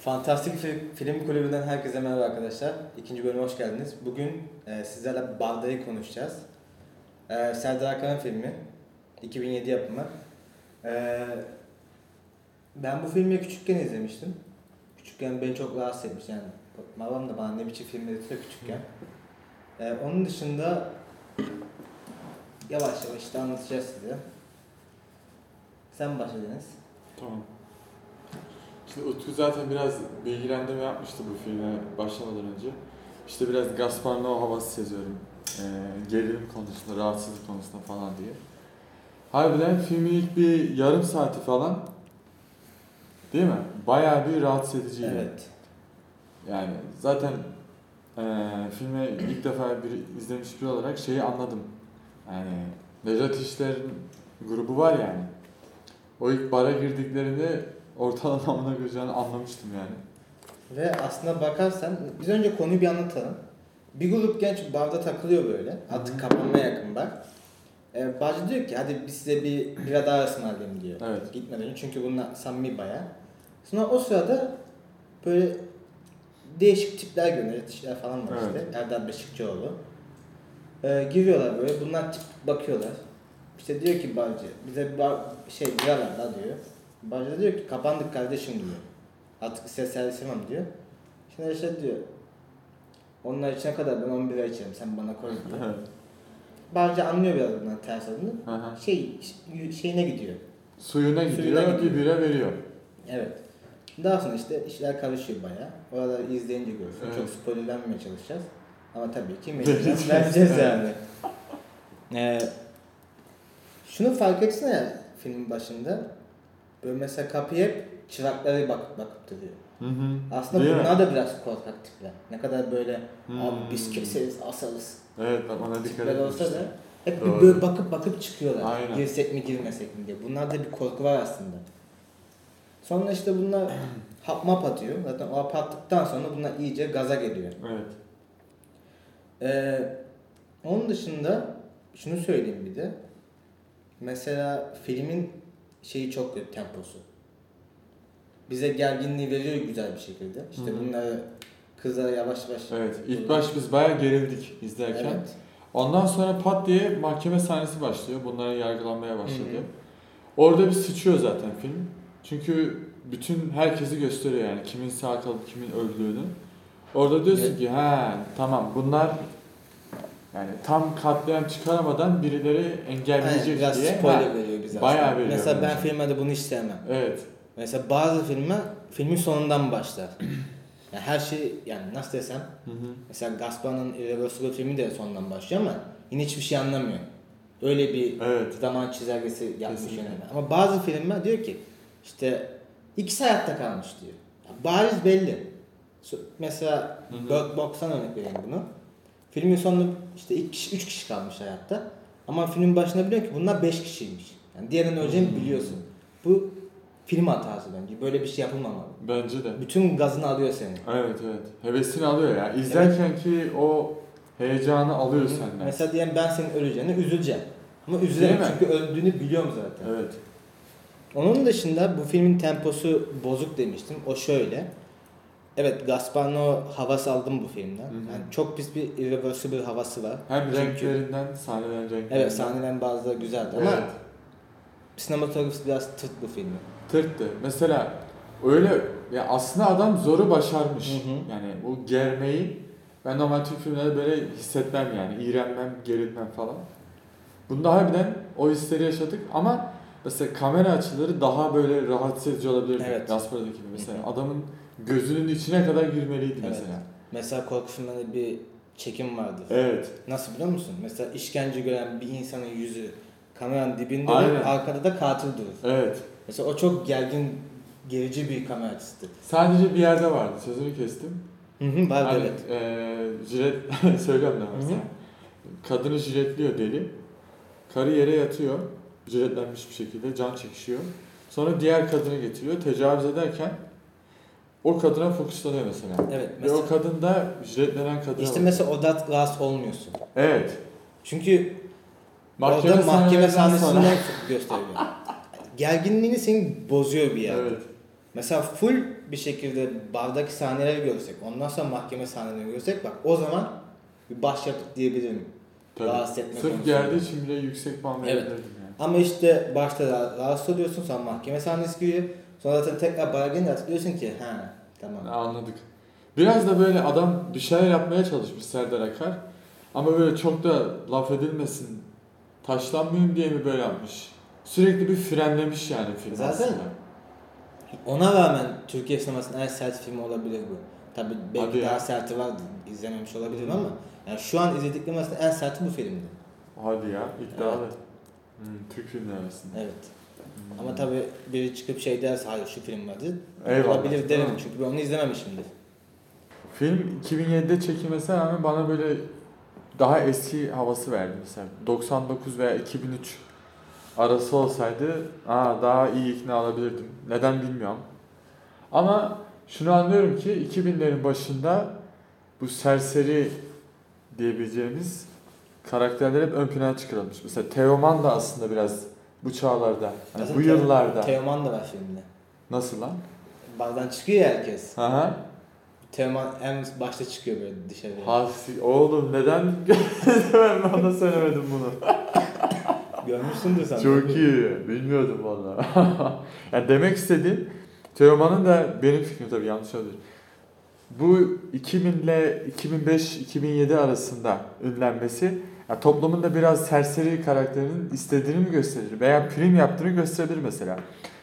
Fantastik Fi- Film Kulübü'nden herkese merhaba arkadaşlar. İkinci bölüme hoş geldiniz. Bugün e, sizlerle Barda'yı konuşacağız. E, Serdar Akan'ın filmi. 2007 yapımı. E, ben bu filmi küçükken izlemiştim. Küçükken beni çok rahatsız etmiş yani. Babam da bana ne biçim film dedirtiyor küçükken. E, onun dışında yavaş yavaş işte anlatacağız size. Sen başla. Tamam. Şimdi Utku zaten biraz bilgilendirme yapmıştı bu filme başlamadan önce. İşte biraz Gaspar Noé havası seziyorum. Ee, gerilim konusunda, rahatsızlık konusunda falan diye. Harbiden filmin ilk bir yarım saati falan değil mi? Bayağı bir rahatsız ediciydi. Evet. Yani zaten eee filme ilk defa bir izlemiş biri olarak şeyi anladım. Yani Nejat İşler'in grubu var yani. O ilk bara girdiklerinde ortalamamına göreceğini anlamıştım yani. Ve aslında bakarsan biz önce konuyu bir anlatalım. Bir grup genç barda takılıyor böyle. Artık kapanmaya yakın bar. Ee, barcı diyor ki hadi biz size bir bira daha ısmarlayayım diyor. Evet. Gitmeden önce çünkü bunlar samimi baya. Sonra o sırada böyle değişik tipler görüyor. Yetişler falan var Evet. işte. Erdal Beşikçioğlu. Ee, giriyorlar böyle. Bunlar tip bakıyorlar. İşte diyor ki barcı bize bir bar, şey bira ver diyor. Barcı da diyor ki kapandık kardeşim diyor. Artık size servis yapamam diyor. Şimdi işte diyor. Onlar içene kadar ben 11 ay içerim sen bana koy diyor. Barcı anlıyor biraz bundan ters adını. Şey, şeyine gidiyor. Suyuna gidiyor, Suyuna bir gidiyor. bira veriyor. Evet. Daha sonra işte işler karışıyor bayağı. Oraları izleyince görürsün. Evet. Çok spoilerlenmemeye çalışacağız. Ama tabii ki mecburen vereceğiz yani. Ee, şunu fark etsene ya filmin başında. Böyle mesela kapıya hep çırakları bakıp bakıp duruyor. Hı hı. Aslında Değil mi? bunlar da biraz korkak tipler. Ne kadar böyle Hmm. abi biz keseriz asarız Evet ona dikkat tipler olsa da etmiştim. hep bir Doğru. böyle bakıp bakıp çıkıyorlar. Aynen. Girsek mi girmesek mi diye. Bunlarda bir korku var aslında. Sonra işte bunlar hap map atıyor. Zaten o hap attıktan sonra bunlar iyice gaza geliyor. Evet. Ee, onun dışında şunu söyleyeyim bir de. Mesela filmin şeyi çok kötü temposu. Bize gerginliği veriyor güzel bir şekilde. İşte Hı hı. bunları kızlara yavaş yavaş. Evet. İlk baş biz bayağı gerildik izlerken. Evet. Ondan sonra pat diye mahkeme sahnesi başlıyor. Bunların yargılanmaya başladı. Hı hı. Orada bir sıçıyor zaten film. Çünkü bütün herkesi gösteriyor yani kimin sağ kalıp kimin öldüğünü. Orada diyorsun Evet. ki ha tamam bunlar yani tam katliam çıkaramadan birileri engelleyecek biraz diye. spoiler Ha, veriyor bize. bayağı aslında. veriyor Mesela ben bence. filmlerde bunu hiç sevmem. Evet. Mesela bazı filmler filmin sonundan başlar. Yani her şey yani nasıl desem Hı hı. mesela Gaspar'ın Irreversible filmi de sonundan başlıyor ama yine hiçbir şey anlamıyor. Öyle bir Evet. zaman çizelgesi yapmış Kesinlikle. yönetmen. Ama bazı filmler diyor ki işte ikisi hayatta kalmış diyor. Ya bariz belli. Mesela. Bird Box'tan örnek vereyim bunu. Filmin sonunda işte iki kişi, üç kişi kalmış hayatta. Ama filmin başında biliyor ki bunlar beş kişiymiş. Yani diğerinin öleceğini biliyorsun. Bu film hatası bence. Böyle bir şey yapılmamalı. Bence de. Bütün gazını alıyor seni. Evet evet. Hevesini alıyor ya. İzlerken ki o heyecanı alıyor senden. Mesela diyelim ben senin öleceğine üzüleceğim. Ama üzülemem çünkü öldüğünü biliyorum zaten. Evet. Onun dışında bu filmin temposu bozuk demiştim. O şöyle. Evet Gaspar Noé havası aldım bu filmden. Hı hı. Yani çok pis bir irreversible havası var. Hem Çünkü- renklerinden, sahnelerin renklerinden. Evet sahnelerin bazıları güzeldi ama Evet. Sinematografisi biraz tırt bu filmin. Tırttı. Mesela öyle ya aslında adam zoru başarmış. Hı hı. Yani o germeyi ben normal Türk filmlerde böyle hissetmem yani. İğrenmem, gerilmem falan. Bunda harbiden o hisleri yaşadık ama mesela kamera açıları daha böyle rahatsız edici olabilir. Evet. Gaspar'daki gibi mesela. Hı hı. Adamın gözünün içine kadar girmeliydi Evet. mesela. Mesela korku filmlerinde bir çekim vardır. Evet. Nasıl biliyor musun? Mesela işkence gören bir insanın yüzü kameranın dibinde Aynen. olur, arkada da katil durur. Evet. Mesela o çok gergin, gerici bir kamera açısıdır. Sadece bir yerde vardı. Sözünü kestim. Hı hı, var Hani, evet. eee, jilet söylüyorum da mesela. Hı Kadını jiletliyor deli. Karı yere yatıyor. Jiletlenmiş bir şekilde can çekişiyor. Sonra diğer kadını getiriyor. Tecavüz ederken o kadına fokuslanıyor mesela. Evet. Ve Mesela, o kadın da jiletlenen kadına işte bakıyor. mesela orada rahatsız olmuyorsun. Evet. Çünkü Mahkeme orada mahkeme sahnesinden sonra- gösteriyor. Gerginliğini seni bozuyor bir yerde. Evet. Mesela full bir şekilde bardaki sahneleri görsek, ondan sonra mahkeme sahnelerini görsek bak o zaman bir başyapıt diyebilirim. Rahatsız etme Sırf geldiği için bile yüksek puan Evet. verebilirdim yani. Ama işte başta ra- rahatsız oluyorsun sonra mahkeme sahnesi giriyor. Sonra zaten tekrar bara gelince hatırlıyorsun ki ha tamam. Anladık. Biraz da böyle adam bir şeyler yapmaya çalışmış Serdar Akar. Ama böyle çok da laf edilmesin, taşlanmayayım diye mi böyle yapmış? Sürekli bir frenlemiş yani film Zaten aslında. Ona rağmen Türkiye sinemasının en sert filmi olabilir bu. Tabi belki Hadi ya. daha serti var izlememiş olabilirim ama yani şu an izlediklerim arasında en serti bu filmdi. Hadi ya, iddialı. Hmm, Türk filmleri arasında. Evet. Hmm. Ama tabi biri çıkıp şey derse hayır şu film vardı. Eyvallah. Olabilir derim mi? çünkü ben onu izlememişimdir. Film 2007'de çekilmesine rağmen bana böyle daha eski havası verdi mesela. 99 veya 2003 arası olsaydı aa, daha iyi ikna alabilirdim. Neden bilmiyorum. Ama şunu anlıyorum ki 2000'lerin başında bu serseri diyebileceğimiz karakterler hep ön plana çıkarılmış. Mesela Teoman da aslında biraz bu çağlarda, Zaten bu yıllarda. Teoman da var filmde. Nasıl lan? Bardan çıkıyor herkes. Aha. Teoman en başta çıkıyor böyle dışarıya. Hasi, oğlum neden ben bana söylemedim bunu? Görmüşsündür sen. Çok iyi. Bilmiyordum valla. yani demek istediğim Teoman'ın da benim fikrim tabii yanlış olabilir. Bu 2000 ile 2005-2007 arasında ünlenmesi yani toplumun da biraz serseri karakterinin istediğini mi gösterir veya prim yaptığını gösterebilir mesela.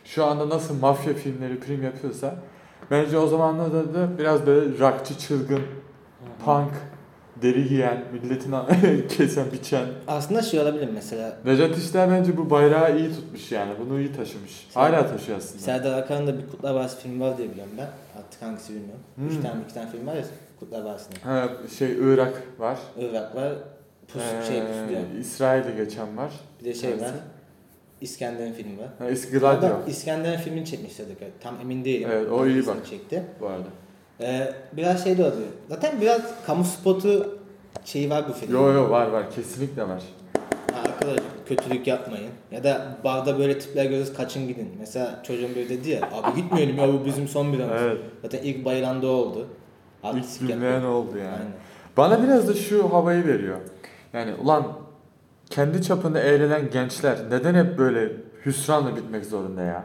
Şu anda nasıl mafya filmleri prim yapıyorsa bence o zamanlarda da biraz böyle rockçı çılgın, punk, deri giyen, milletin kesen biçen Aslında şey olabilir mesela. Necat İşler bence bu bayrağı iyi tutmuş yani. Bunu iyi taşımış. Sen- Hala taşıyor aslında. Serdar Akar'ın da bir Kurtlar Vadisi filmi var diye biliyorum ben. Artık hangisi bilmiyorum. Hmm. Üç tane iki tane film var ya Kurtlar Vadisi'nde. Ha, şey Irak var. Irak var. Pus, şey Pus diyor. Ee, İsrail'de geçen var. Bir de şey var. İskender'in filmi var. Ha, is- Gladio Hatta İskender'in filmini çekmişler de tam emin değilim. Evet, o iyi bak. Çekti. bu arada. Ee, biraz şey de oluyor. Zaten biraz kamu spotu şeyi var bu filmde. Yo yo var var kesinlikle var. Ha, Arkadaşlar kötülük yapmayın. Ya da barda böyle tipler görürüz kaçın gidin. Mesela çocuğum böyle dedi ya abi gitmeyelim ya bu bizim son bir. Evet. Zaten ilk bayılan da oldu. İlk Artistik gülmeyen yapıyor. oldu yani. Aynen. Bana biraz da şu havayı veriyor. Yani ulan kendi çapında eğlenen gençler neden hep böyle hüsranla bitmek zorunda ya?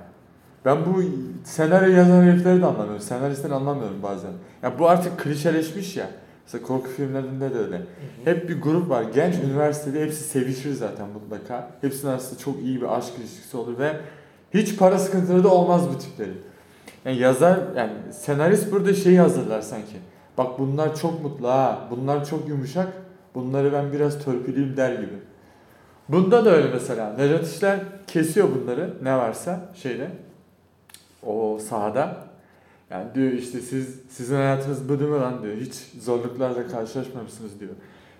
Ben bu senaryo yazan herifleri de anlamıyorum. Senaristleri anlamıyorum bazen. Ya bu artık klişeleşmiş ya. Mesela korku filmlerinde de öyle. Hep bir grup var. Genç üniversitede hepsi sevişir zaten mutlaka. Hepsinin arasında çok iyi bir aşk ilişkisi olur ve hiç para sıkıntıları da olmaz bu tiplerin. Yani yazar yani senarist burada şeyi hazırlar sanki. Bak bunlar çok mutlu ha. Bunlar çok yumuşak. Bunları ben biraz törpüleyeyim der gibi. Bunda da öyle mesela. Necat İşler kesiyor bunları ne varsa şeyde. O sahada. Yani diyor işte siz sizin hayatınız bu değil mi lan diyor. Hiç zorluklarla karşılaşmamışsınız diyor.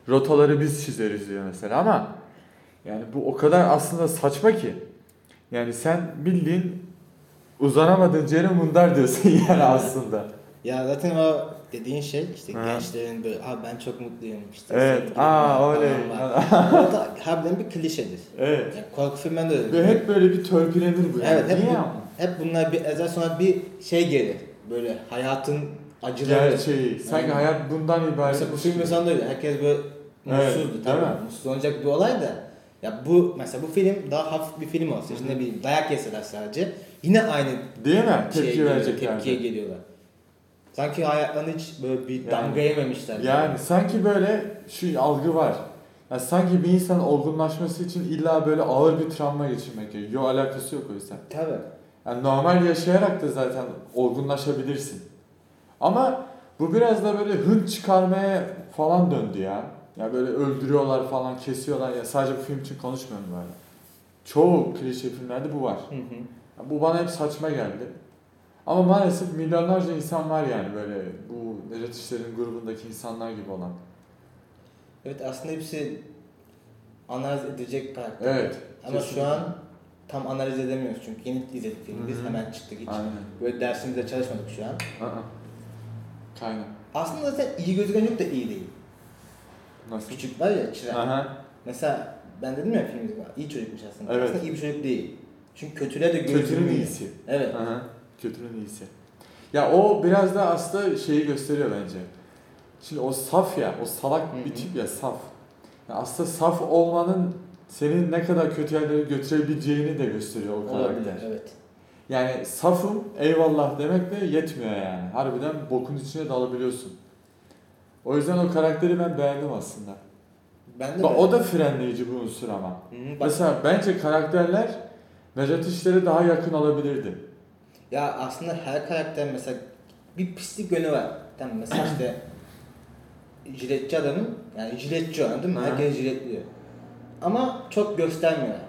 Rotaları biz çizeriz diyor mesela ama yani bu o kadar aslında saçma ki. Yani sen bildiğin uzanamadığın yere mundar diyorsun yani aslında. Ya zaten o dediğin şey işte Ha. gençlerin böyle abi ben çok mutluyum işte. Evet. Aa öyle. falan var." O da harbiden bir klişedir. evet. Yani korku filmlerinde de öyle. Ve hep böyle bir törpülenir bu. yani. Evet hep, Niye bu- ama? hep bunlar bir ezel sonra bir şey gelir. Böyle hayatın acıları. Gerçeği. Sanki hayat bundan ibaret. Mesela bu film mesela da öyle. Herkes böyle Evet, mutsuzdu tabii. mi? Mutsuz olacak bir olay da. Ya bu mesela bu film daha hafif bir film olsa işte ne bileyim dayak yeseler sadece yine aynı Değil mi? şeye Tepki verecekler. tepkiye geliyorlar. Sanki hayatlarında hiç böyle bir Yani- damga yememişler. Yani sanki böyle şu algı var. Yani sanki bir insanın olgunlaşması için illa böyle ağır bir travma geçirmek gerekiyor. Yok alakası yok o yüzden. Tabii. Yani normal yaşayarak da zaten olgunlaşabilirsin. Ama bu biraz da böyle hınt çıkarmaya falan döndü ya. Ya böyle öldürüyorlar falan, kesiyorlar. Ya sadece bu film için konuşmuyorum böyle. Çoğu klişe filmlerde bu var. Hı hı. Ya bu bana hep saçma geldi. Ama maalesef milyonlarca insan var yani böyle bu Necat İşler'in grubundaki insanlar gibi olan. Evet aslında hepsi analiz edecek karakter. Evet. Ama kesinlikle. şu an tam analiz edemiyoruz çünkü yeni izledik filmi. Biz hemen çıktık hiç. Aynen. Böyle dersimizde çalışmadık şu an. Aa. Kaynak. Aslında zaten iyi gözüken çok da iyi değil. Nasıl? Küçük var ya çırak. Aha. Mesela ben dedim ya filmde iyi çocukmuş aslında. Evet. Aslında iyi bir çocuk değil. Çünkü kötüler de Kötünün gözükmüyor. iyisi. Evet. Aha. Kötünün iyisi. Ya o biraz da aslında şeyi gösteriyor bence. Şimdi o saf ya, o salak bir tip ya saf. Ya aslında saf olmanın senin ne kadar kötü yerlere götürebileceğini de gösteriyor o karakter. Olabilir evet. Yani safım eyvallah demekle yetmiyor yani. Harbiden bokun içine dalabiliyorsun. O yüzden o karakteri ben beğendim aslında. Ben de Bak, o da frenleyici bir unsur ama. Hı bak- Mesela bence karakterler Necat İşler'e daha yakın olabilirdi. Ya aslında her karakter mesela bir pislik yönü var. Tamam mesela işte jiletçi adamın yani jiletçi mi? Hı. Herkes jiletliyor. Ama çok göstermiyorlar.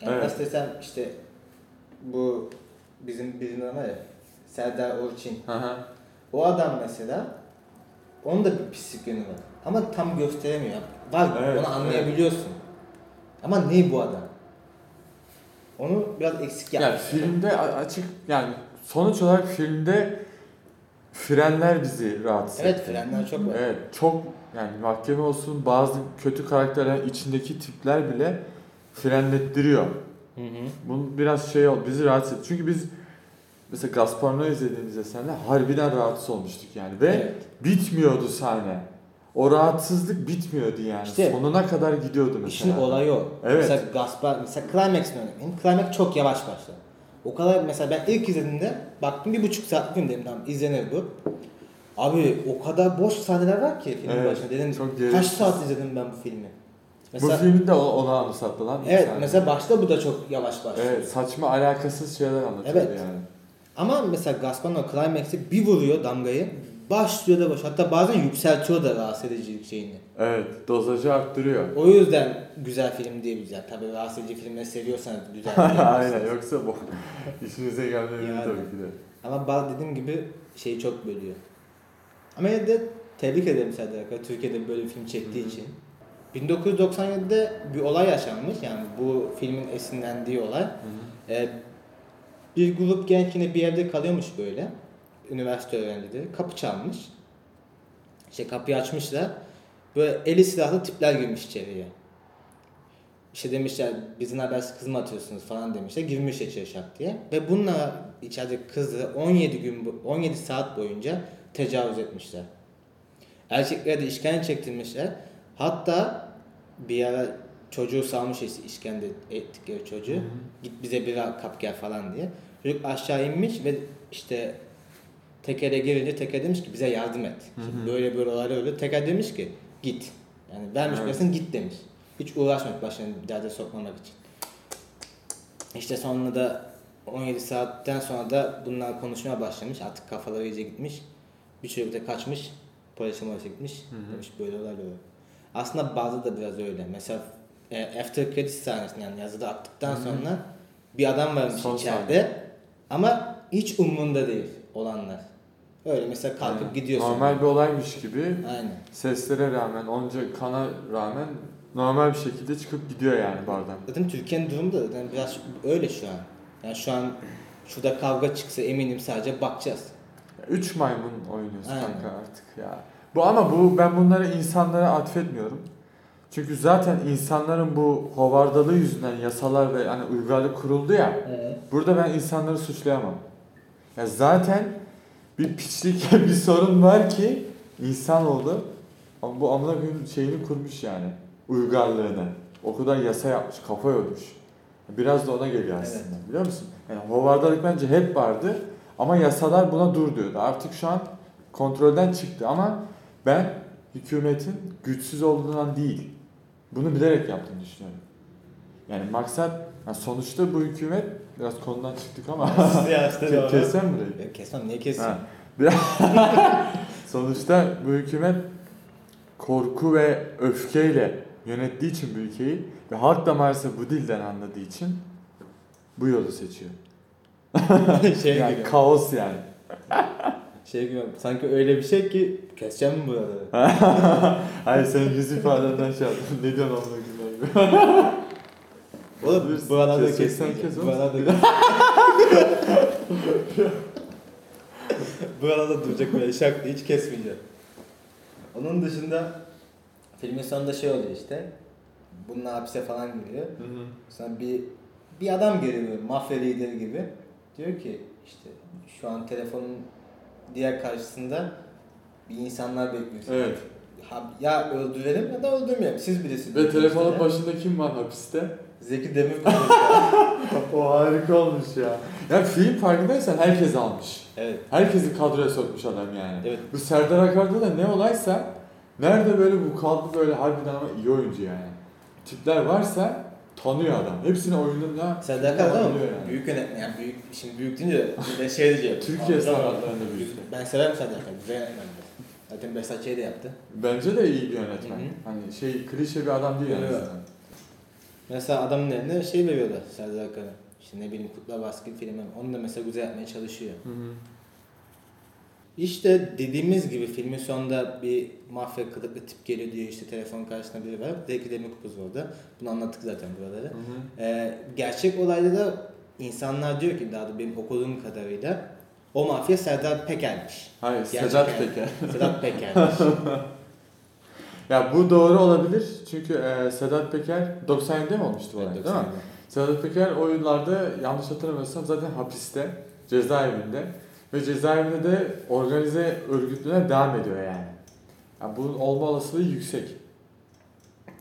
Yani Evet. nasıl desem işte bu bizim bizim var ya Serdar Orçin. Hı hı. O adam mesela onun da bir pislik yönü var. Ama tam gösteremiyor. Var Evet, onu anlayabiliyorsun. Ama ne bu adam? Onu biraz eksik yapmış. Yani filmde açık yani sonuç olarak filmde frenler bizi rahatsız Evet etti. frenler çok var. Evet çok yani mahkeme olsun bazı kötü karakterler içindeki tipler bile frenlettiriyor. Hı hı. Bu biraz şey oldu bizi rahatsız etti. Çünkü biz mesela Gaspar Noé izlediğimizde senle harbiden rahatsız olmuştuk yani ve Evet. bitmiyordu sahne. O rahatsızlık bitmiyordu yani. İşte- Sonuna kadar gidiyordu mesela. İşin olayı o. Evet. Mesela Gaspar, mesela Climax'ın vereyim. Climax çok yavaş başladı. O kadar mesela ben ilk izlediğimde baktım bir buçuk saat film dedim tamam izlenir bu. Abi o kadar boş sahneler var ki filmin Evet, başında dedim çok kaç saat izledim ben bu filmi. Bu Mesela, filmin de o- ona anımsattı lan. evet sahne. mesela başta bu da çok yavaş başlıyor. Evet saçma alakasız şeyler anlatıyordu Evet. yani. Ama mesela Gaspar'ın o Climax'i bir vuruyor damgayı başlıyor da boş. Hatta bazen yükseltiyor da rahatsız edicilik şeyini. Evet dozajı arttırıyor. O yüzden güzel film diyebiliriz. Yani tabii rahatsız edici filmleri seviyorsanız güzel Aynen yoksa bu işinize gelmeyebilir Yani. tabii ki de. Ama bazı dediğim gibi şeyi çok bölüyor. Ama yine de tebrik ederim Serdar Türkiye'de böyle bir film çektiği için. 1997'de bir olay yaşanmış yani bu filmin esinlendiği olay. Ee, bir grup genç yine bir yerde kalıyormuş böyle. Üniversite öğrencileri. Kapı çalmış. İşte kapıyı açmışlar. Böyle eli silahlı tipler girmiş içeriye. İşte demişler bizden habersiz kız mı atıyorsunuz falan demişler. Girmiş içeri şak diye. Ve bununla içeride kızı 17 gün bo- 17 saat boyunca tecavüz etmişler. Erkeklere de işkence çektirmişler. Hatta bir ara çocuğu salmış işte işkence ettikleri çocuğu. Hı hı. Git bize bir kap gel falan diye. Çocuk aşağı inmiş ve işte tekere gelince teker demiş ki bize yardım et. Şimdi böyle böyle olaylar oluyor. Teker demiş ki git. Yani vermiş Evet. parasını git demiş. Hiç uğraşmamış başını derde sokmamak için. İşte sonra da 17 saatten sonra da bunlar konuşmaya başlamış. Artık kafaları iyice gitmiş. Bir çocuk da kaçmış. Polise polise gitmiş. Hı hı. Demiş böyle olaylar oluyor. Aslında bazı da biraz öyle. Mesela e, after credits sahnesinde yani yazıda attıktan Hı hı. sonra bir adam varmış Son içeride ama hiç umrunda değil olanlar. Öyle mesela kalkıp Yani gidiyorsun. Normal bir olaymış gibi Aynen. seslere rağmen onca kana rağmen normal bir şekilde çıkıp gidiyor yani bardan. Zaten Türkiye'nin durumu da zaten biraz öyle şu an. Yani şu an şurada kavga çıksa eminim sadece bakacağız. Üç maymun oynuyoruz Aynen. kanka artık ya. Bu ama bu ben bunları insanlara atfetmiyorum. Çünkü zaten insanların bu hovardalığı yüzünden yasalar ve hani uygarlık kuruldu ya. Burada ben insanları suçlayamam. Ya zaten bir piçlik bir sorun var ki insan oldu. Ama bu amına koyayım şeyini kurmuş yani. Uygarlığını. O kadar yasa yapmış, kafa yormuş. Biraz da ona geliyor aslında. Evet. Biliyor musun? Yani hovardalık bence hep vardı. Ama yasalar buna dur diyordu. Artık şu an kontrolden çıktı ama ben hükümetin güçsüz olduğundan değil. Bunu bilerek yaptığını düşünüyorum. Yani maksat yani sonuçta bu hükümet biraz konudan çıktık ama Ke- Kessem mi burayı? Ya Kesmem niye keseyim? Ha. Sonuçta bu hükümet korku ve öfkeyle yönettiği için bu ülkeyi ve halk da maalesef bu dilden anladığı için bu yolu seçiyor. şey yani gibi. kaos yani. Şey gibi. Sanki öyle bir şey ki keseceğim mi buraları? Hayır sen yüz ifadenden şey yaptın. ne diyorsun koyayım gibi. Oğlum Bilirsin, buralarda keseceksen kesmeyeceğim. kes oğlum. Buralarda Buralarda duracak böyle şak hiç kesmeyeceğim. Onun dışında filmin sonunda şey oluyor işte. Bununla hapse falan giriyor. Sonra bir bir adam geliyor mafya lideri gibi. Diyor ki işte şu an telefonun diğer karşısında bir insanlar bekliyor. Evet. Ha- Ya öldürelim ya da öldürmeyelim. Siz bilirsiniz. Ve telefonun başında kim var hapiste? Zeki Demirkubuz. o harika olmuş ya. Ya film farkındaysan herkes almış. evet. Herkesi kadroya sokmuş adam yani. Evet. Bu Serdar Akar'da da ne olaysa nerede böyle bu kadro böyle harbiden ama iyi oyuncu yani. Tipler varsa tanıyor adam. Hepsini oyununda Serdar Akar tanıyor yani. Büyük yönetmen. Yani büyük, şimdi büyük deyince ben şey diyeceğim. Türkiye Abi, standartlarında büyük. Ben severim Serdar Akar. Güzel yönetmendir. Zaten Behzat Ç'yi de yaptı. Bence de iyi bir yönetmen. Hı hı. Hani şey klişe bir adam değil yani. Evet. zaten. Mesela adamın eline şey veriyorlar Serdar Akar'a. İşte ne bileyim Kurtlar Baskın filmi. Onu da mesela güzel yapmaya çalışıyor. Hı hı. İşte dediğimiz gibi filmin sonunda bir mafya kılıklı tip geliyor diyor işte telefon karşısında biri var. Zeki Demirkubuz orada. Bunu anlattık zaten buraları. Hı hı. Ee, gerçek olayda da insanlar diyor ki daha da benim okuduğum kadarıyla o mafya Serdar Peker'miş. Hayır, Gerçek Sedat. Peker. Sedat Peker'miş. Ya bu doğru olabilir çünkü e, Sedat Peker 97'de mi olmuştu bu olay Evet, değil mi? 90'da. Sedat Peker o yıllarda yanlış hatırlamıyorsam zaten hapiste, cezaevinde ve cezaevinde de organize örgütlüğüne devam ediyor yani. yani bunun olma olasılığı yüksek.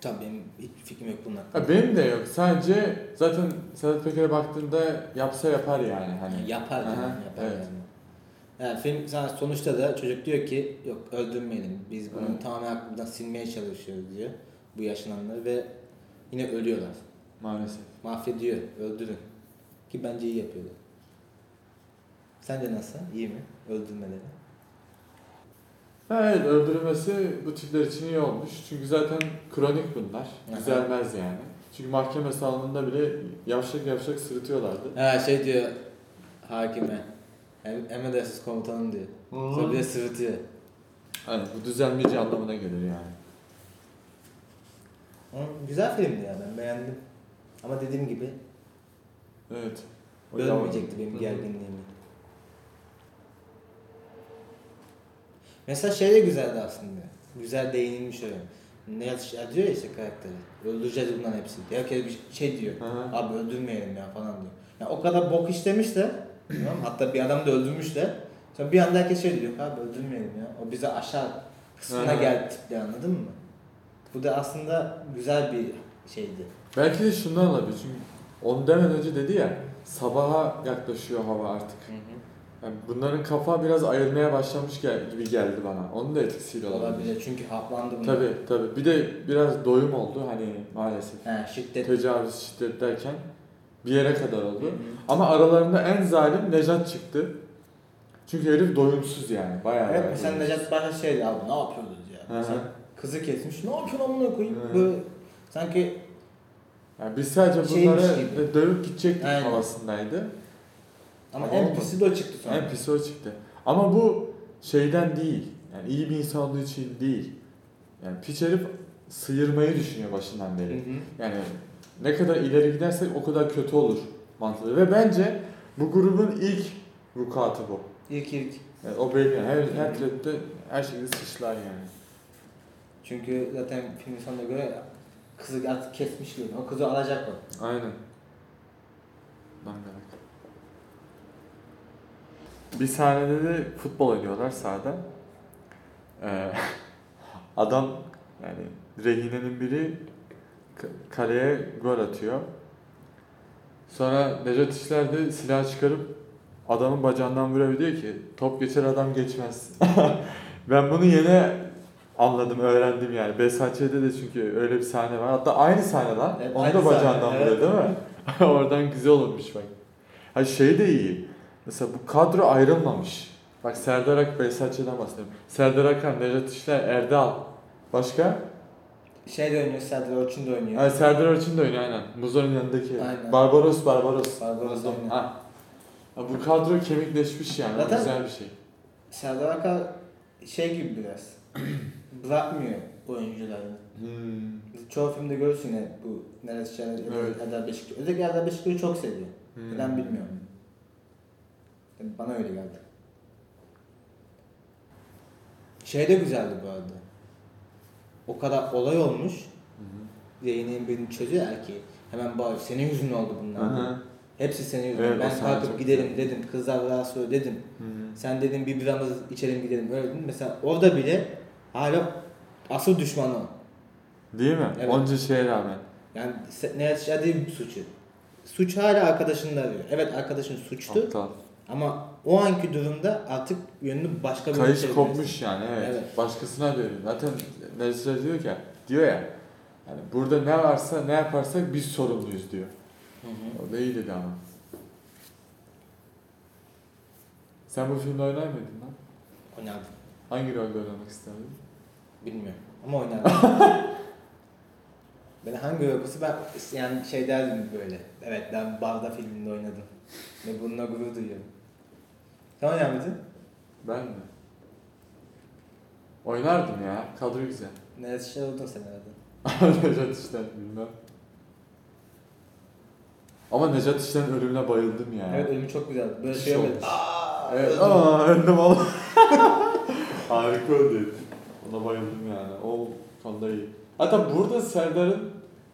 Tabii benim hiçbir fikrim yok bunun Ha, benim de yok. Sadece zaten Sedat Peker'e baktığında yapsa yapar yani. Hani. Yapar yani, yapar evet. yani. Yani film sana sonuçta da çocuk diyor ki yok öldürmeyelim. Biz bunu Evet. tamamen aklımızdan silmeye çalışıyoruz diyor. Bu yaşananları ve yine ölüyorlar. Maalesef. Mahvediyor, öldürün. Ki bence iyi yapıyorlar. Sence nasıl? İyi mi? Öldürmeleri. Evet öldürülmesi bu tipler için iyi olmuş. Çünkü zaten kronik bunlar. Aha. Düzelmez yani. Çünkü mahkeme salonunda bile yavşak yavşak sırıtıyorlardı. Ha şey diyor hakime. Em- Emredersiniz komutanım diyor. Sonra bir de sırıtıyor. Hani bu düzelmeyeceği anlamına gelir yani. Güzel filmdi ya ben beğendim. Ama dediğim gibi Evet. O bölmeyecekti benim Hı hı. gerginliğimi. Mesela şey de güzeldi aslında. Güzel değinilmiş öyle. Ne yazıyor diyor ya işte karakteri. Öldüreceğiz bunların hepsini. Herkes bir şey diyor. Hı hı. Abi öldürmeyelim ya falan diyor. Ya o kadar bok işlemiş de tamam hatta bir adam da öldürmüş de sonra bir anda herkes şey diyor abi öldürmeyelim ya. O bize aşağı kısmına Hı hı. geldi tipli anladın mı? Bu da aslında güzel bir şeydi. Belki de şundan olabilir çünkü onu demeden önce dedi ya sabaha yaklaşıyor hava artık. Yani bunların kafa biraz ayırmaya başlamış gel- gibi geldi bana. Onun da etkisiyle olabilir. Olabilir çünkü haplandı bunlar. Tabi tabi. Bir de biraz doyum oldu hani maalesef. He, şiddet. Tecavüz, şiddet derken bir yere kadar oldu. Hı hı. Ama aralarında en zalim Nejat çıktı. Çünkü herif doyumsuz yani. Bayağı Evet bayağı mesela doyumsuz. Necat Başar şey abi ne yapıyoruz ya. Hı hı. Mesela kızı kesmiş ne yapıyorsun amına koyayım Hı. böyle sanki Yani biz sadece Şeymiş bunları gibi. dövüp gidecektik Aynen. havasındaydı. ama Ama en olmadı. pisi de o çıktı sonra. En pisi o çıktı. Ama bu şeyden değil. Yani iyi bir insan olduğu için değil. Yani piç herif sıyırmayı düşünüyor başından Hı beri. hı. Yani ne kadar ileri gidersek o kadar kötü olur mantığı. Ve bence bu grubun ilk vukuatı bu. İlk ilk. Yani o belli. Her, her trette her şekilde sıçlar yani. Çünkü zaten filmin sonuna göre kızı artık kesmiş gibi. O kızı alacak o. Aynen. Dangalak. Bir sahnede de futbol oynuyorlar sahada. Ee, adam yani rehinenin biri kaleye gol atıyor. Sonra Nejat İşler de silah çıkarıp adamın bacağından vuruyor diyor ki top geçer adam geçmez. ben bunu yeni anladım, öğrendim yani. Besatçı'da de çünkü öyle bir sahne var. Hatta aynı sahne lan. Evet, Onu da sahne, bacağından evet. vuruyor değil mi? Oradan güzel olmuş bak. Ha şey de iyi. Mesela bu kadro ayrılmamış. Bak Serdar Ak, Besatçı'dan bahsediyorum. Serdar Akan, Nejat İşler, Erdal. Başka? Şey de oynuyor, Serdar Orçun da oynuyor. Ha, Serdar Orçun da oynuyor aynen. Muzor'un yanındaki. Aynen. Barbaros, Barbaros. Barbaros Buldum. oynuyor. Ha. Bu kadro kemikleşmiş yani. Zaten- güzel bir şey. Serdar Akar şey gibi biraz. Bırakmıyor oyuncularını. Hmm. Çoğu filmde görürsün ya bu Neres Şener, Evet. Erdal Beşiktaş. Özellikle Erdal Beşiktaş'ı çok seviyor. Hmm. Neden bilmiyorum. Yani Bana öyle geldi. Şey de güzeldi bu arada. O kadar olay olmuş. Hı hı. Yayının birini çözüyor ki hemen bağırıyor. Senin yüzünden oldu bunlar. Hepsi senin yüzünden. Evet, ben kalkıp çok gidelim güzel. dedim. Kızlar rahatsız ol dedim. Hı hı. Sen dedin bir biramız içelim gidelim öyle dedin. Mesela orada bile hala asıl düşman o. Değil mi? Evet. Onca şeye rağmen. Yani ne yaşadığı değil suçu. Suç hala arkadaşında arıyor. Evet arkadaşın suçtu Aptal. Ama o anki durumda artık yönünü başka bir Kayış kopmuş yani evet. Evet. Başkasına veriyor. Zaten Nezire diyor ki diyor ya yani burada ne varsa ne yaparsak biz sorumluyuz diyor. Hı hı. O da iyi dedi ama. Sen bu filmde oynar mıydın lan? Oynardım. Hangi rolde oynamak isterdin? Bilmiyorum ama oynardım. ben hangi yapısı ben yani şey derdim böyle. Evet ben Barda filminde oynadım. Ve bununla gurur duyuyorum. Sen oynar mıydın? Ben mi? Oynardım ya. Kadro güzel. Neresi şey oldun sen herhalde. Necat İşten bilmem. Ama Necat İşten ölümüne bayıldım yani. Evet ölümü çok güzel. Böyle şey olmuş. Evet. Aa öldüm oğlum. Harika öldü. Ona bayıldım yani. O konuda iyi. Hatta burada Serdar'ın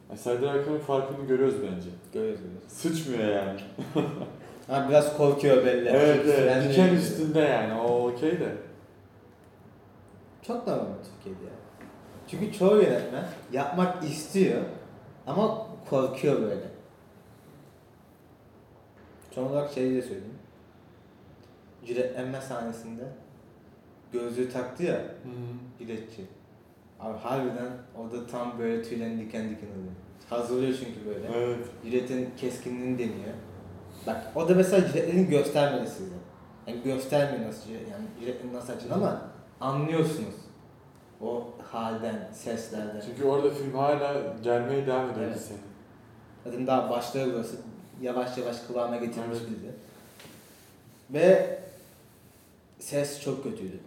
yani Serdar Akın'ın farkını görüyoruz bence. Görüyoruz görüyoruz. Sıçmıyor yani. Ha biraz korkuyor belli. Evet evet. Diken öyle üstünde yani. O okey de. Çok normal Türkiye'de ya. Çünkü çoğu yönetmen yapmak istiyor ama korkuyor böyle. Son olarak şey de söyleyeyim. Ciletlenme sahnesinde gözlüğü taktı ya ciletçi. Abi harbiden orada tam böyle tüylerin diken diken oluyor. Hazırlıyor çünkü böyle. Evet. Jiletin keskinliğini deniyor. Bak o da mesela jiletlerini göstermedi size. Yani göstermiyor nasıl yani jiletlerin nasıl açın ama anlıyorsunuz. O halden, seslerden. Çünkü orada film hala gelmeye devam ediyor Evet. seni. Zaten daha başlıyor burası. Yavaş yavaş kıvama getirmiş Evet. bizi. Ve ses çok kötüydü.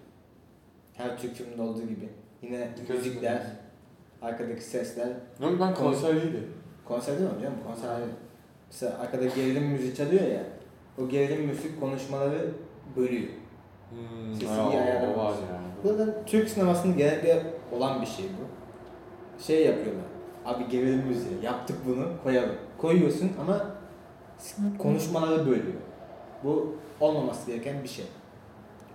Her Türk filminde olduğu gibi. Yine Dikkat müzikler, arkadaki sesler. Yok ben konser iyiydi. Konser değil mi hocam? Konser ayrı. Mesela arkada gerilim müziği çalıyor ya. O gerilim müzik konuşmaları bölüyor. Hmm, Sesi aa, iyi ayarlamış. ya. Zaten Türk sinemasının genellikle olan bir şey bu. Şey yapıyorlar. Abi gerilim müziği. Yaptık bunu koyalım. Koyuyorsun ama konuşmaları bölüyor. Bu olmaması gereken bir şey.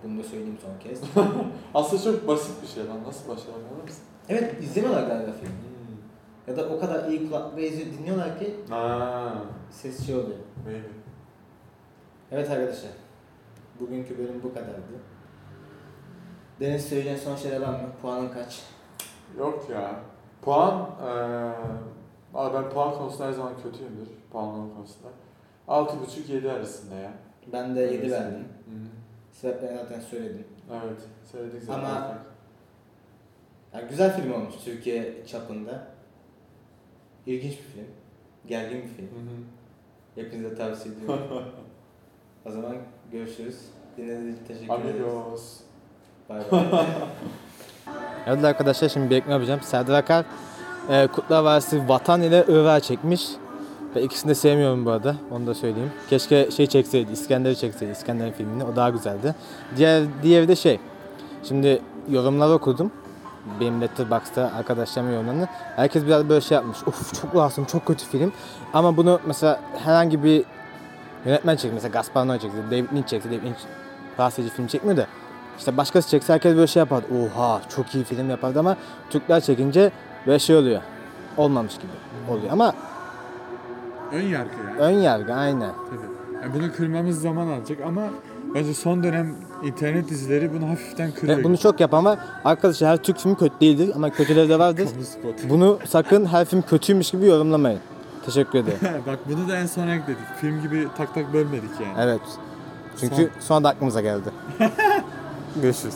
Bunu da söyleyeyim son kez. Aslında çok basit bir şey lan. Nasıl başaramıyorlar mısın? evet izlemiyorlar galiba filmi. Ya da o kadar iyi kulaklıkla izliyor, dinliyorlar ki Aa, ses şey oluyor. maybe. Evet arkadaşlar. Bugünkü bölüm bu kadardı. Deniz söyleyeceğin son şeyler var mı? Puanın kaç? Yok ya. Puan, eee Abi ben puan konusunda her zaman kötüyümdür. Puanlama konusunda. 6.5-7 arasında ya. Ben de 7 Öyle verdim. söyleyeyim. Sebeplerini zaten söyledim. Evet, söyledik zaten. Ama- Yani güzel film olmuş Türkiye çapında. İlginç bir film. Gergin bir film. Hı hı. Hepinize tavsiye ediyorum. o zaman görüşürüz. Dinlediğiniz için teşekkür ederiz. Amigos. Bay bay. evet arkadaşlar şimdi bir ekleme yapacağım. Serdar Akar e, Kurtlar Vadisi Vatan ile Irak'ı çekmiş. Ve ikisini de sevmiyorum bu arada. Onu da söyleyeyim. Keşke şey çekseydi, İskender'i çekseydi. İskender'in filmini. O daha güzeldi. Diğer diğeri de şey. Şimdi yorumları okudum. Benim Letterboxd'ta arkadaşlarımın yorumlarını. Herkes biraz böyle şey yapmış. Of çok lazım, çok kötü film. Ama bunu mesela herhangi bir yönetmen çekti. Mesela Gaspar Noé çekti, David Lynch çekti. David Lynch rahatsız edici film çekmiyor da. İşte başkası çekse herkes böyle şey yapardı. Oha çok iyi film yapardı ama Türkler çekince böyle şey oluyor. Olmamış gibi oluyor ama Ön yargı ya. ön yargı aynen. Tabii. Yani bunu kırmamız zaman alacak ama bence son dönem internet dizileri bunu hafiften kırıyor. Ve bunu çok yapan var. Arkadaşlar her Türk filmi kötü değildir ama kötüleri de vardır. Bunu sakın her film kötüymüş gibi yorumlamayın. Teşekkür ederim. Bak bunu da en son ekledik. Film gibi tak tak bölmedik yani. Evet. Çünkü sonra da aklımıza geldi. Görüşürüz.